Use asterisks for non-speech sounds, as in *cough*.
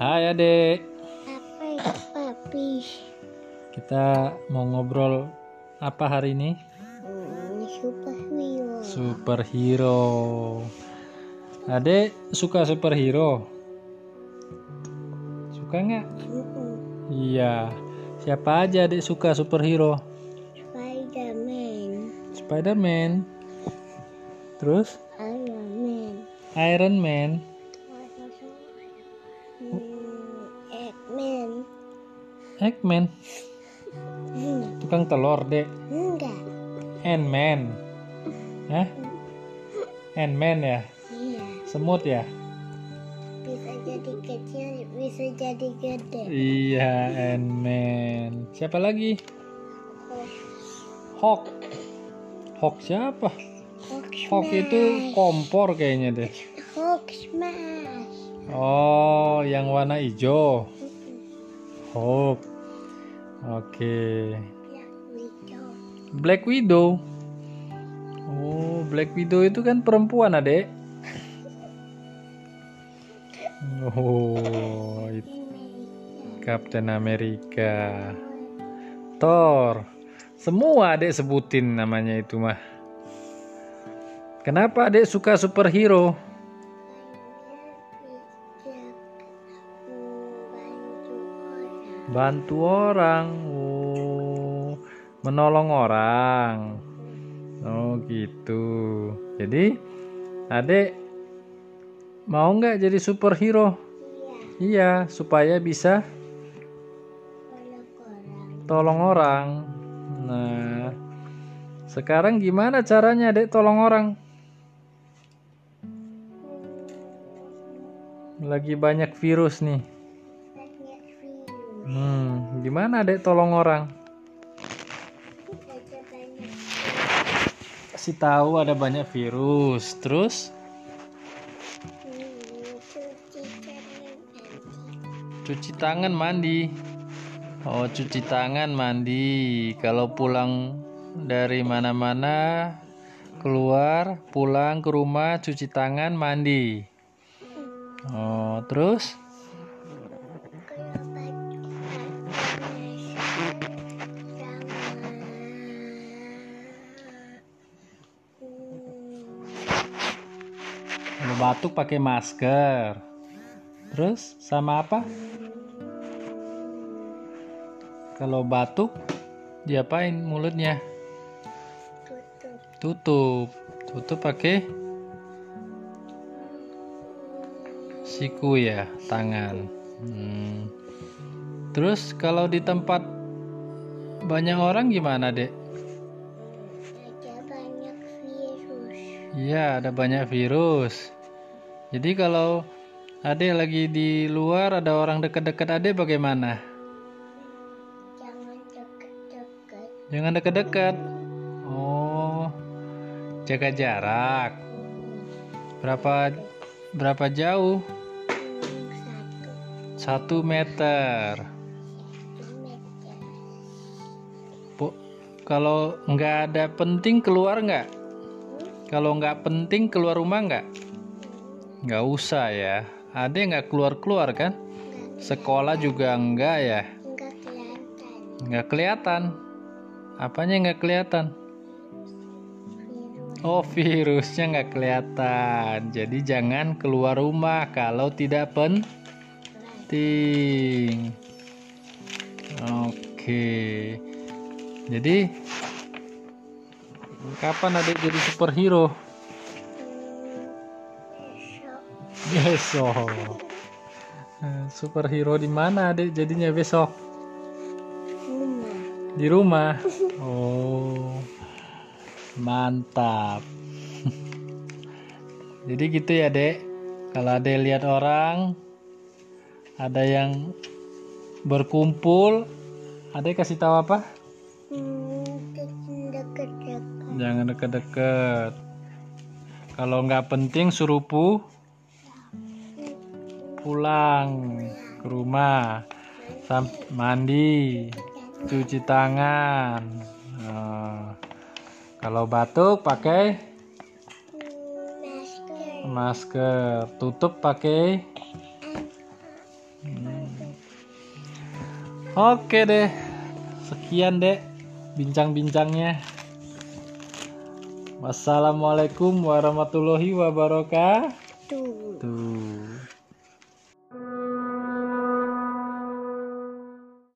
Hai adek, Apa papi? kita mau ngobrol apa hari ini? Hmm, superhero. Superhero. Adek suka superhero? Suka nggak? Iya. Siapa aja adek suka superhero? Spider-Man. Spider-Man. Terus Iron Man. Iron Man. Eggman. Tukang telur dek. enggak. Ant-Man. Hah? Ant-Man ya? Iya. Semut ya? Bisa jadi kecil, bisa jadi gede. Iya, Ant-Man. Siapa lagi? Hulk. Hulk siapa? Hulk Hulk itu kompor kayaknya deh. Hulk smash. Oh, yang warna hijau. Hulk. Oke. Black Widow. Black Widow. Oh, Black Widow itu kan perempuan, Adek. *laughs* Oh, itu Captain America. Thor. Semua Adek sebutin namanya itu mah. Kenapa Adek suka superhero? Bantu orang. Oh, menolong orang. Oh, gitu. Jadi, Adek mau nggak jadi superhero? Iya, supaya bisa tolong orang. Nah, sekarang gimana caranya, Dek, tolong orang? Lagi banyak virus nih. Hmm, gimana, Dek, tolong orang? Kasih tahu ada banyak virus. Terus cuci tangan mandi. Oh, cuci tangan mandi. Kalau pulang dari mana-mana keluar, pulang ke rumah cuci tangan mandi. Oh, terus batuk pakai masker. Terus sama apa? Kalau batuk diapain mulutnya? Tutup. Tutup pakai siku ya, tangan. Hmm. Terus kalau di tempat banyak orang gimana, Dek? Ada banyak virus. Iya, ada banyak virus. Jadi kalau Ade lagi di luar ada orang dekat-dekat Ade bagaimana? Jangan deket-deket. Jangan dekat-dekat. Oh, jaga jarak. Berapa berapa jauh? Hmm, Satu Satu meter. meter. Bu, kalau nggak ada penting keluar nggak? Kalau nggak penting keluar rumah nggak? Nggak usah ya. Ade nggak keluar-keluar kan? Sekolah juga enggak ya? Enggak kelihatan. Nggak kelihatan. Apanya nggak kelihatan? Oh virusnya nggak kelihatan. Jadi jangan keluar rumah kalau tidak penting. Oke. Jadi kapan adik jadi superhero? Besok. Eh, Superhero di mana adik jadinya besok? Rumah. Di rumah. Oh. Mantap. *laughs* Jadi gitu ya, Dek. Kalau ada lihat orang ada yang berkumpul, Adek kasih tahu apa? Hmm, deket-deket. Jangan deket-deket. Kalau nggak penting suruh pu pulang ke rumah, mandi, cuci tangan. Nah, kalau batuk pakai Masker. masker tutup pakai Oke deh. Sekian deh bincang-bincangnya. Wassalamualaikum warahmatullahi wabarakatuh. Tuh. Tuh.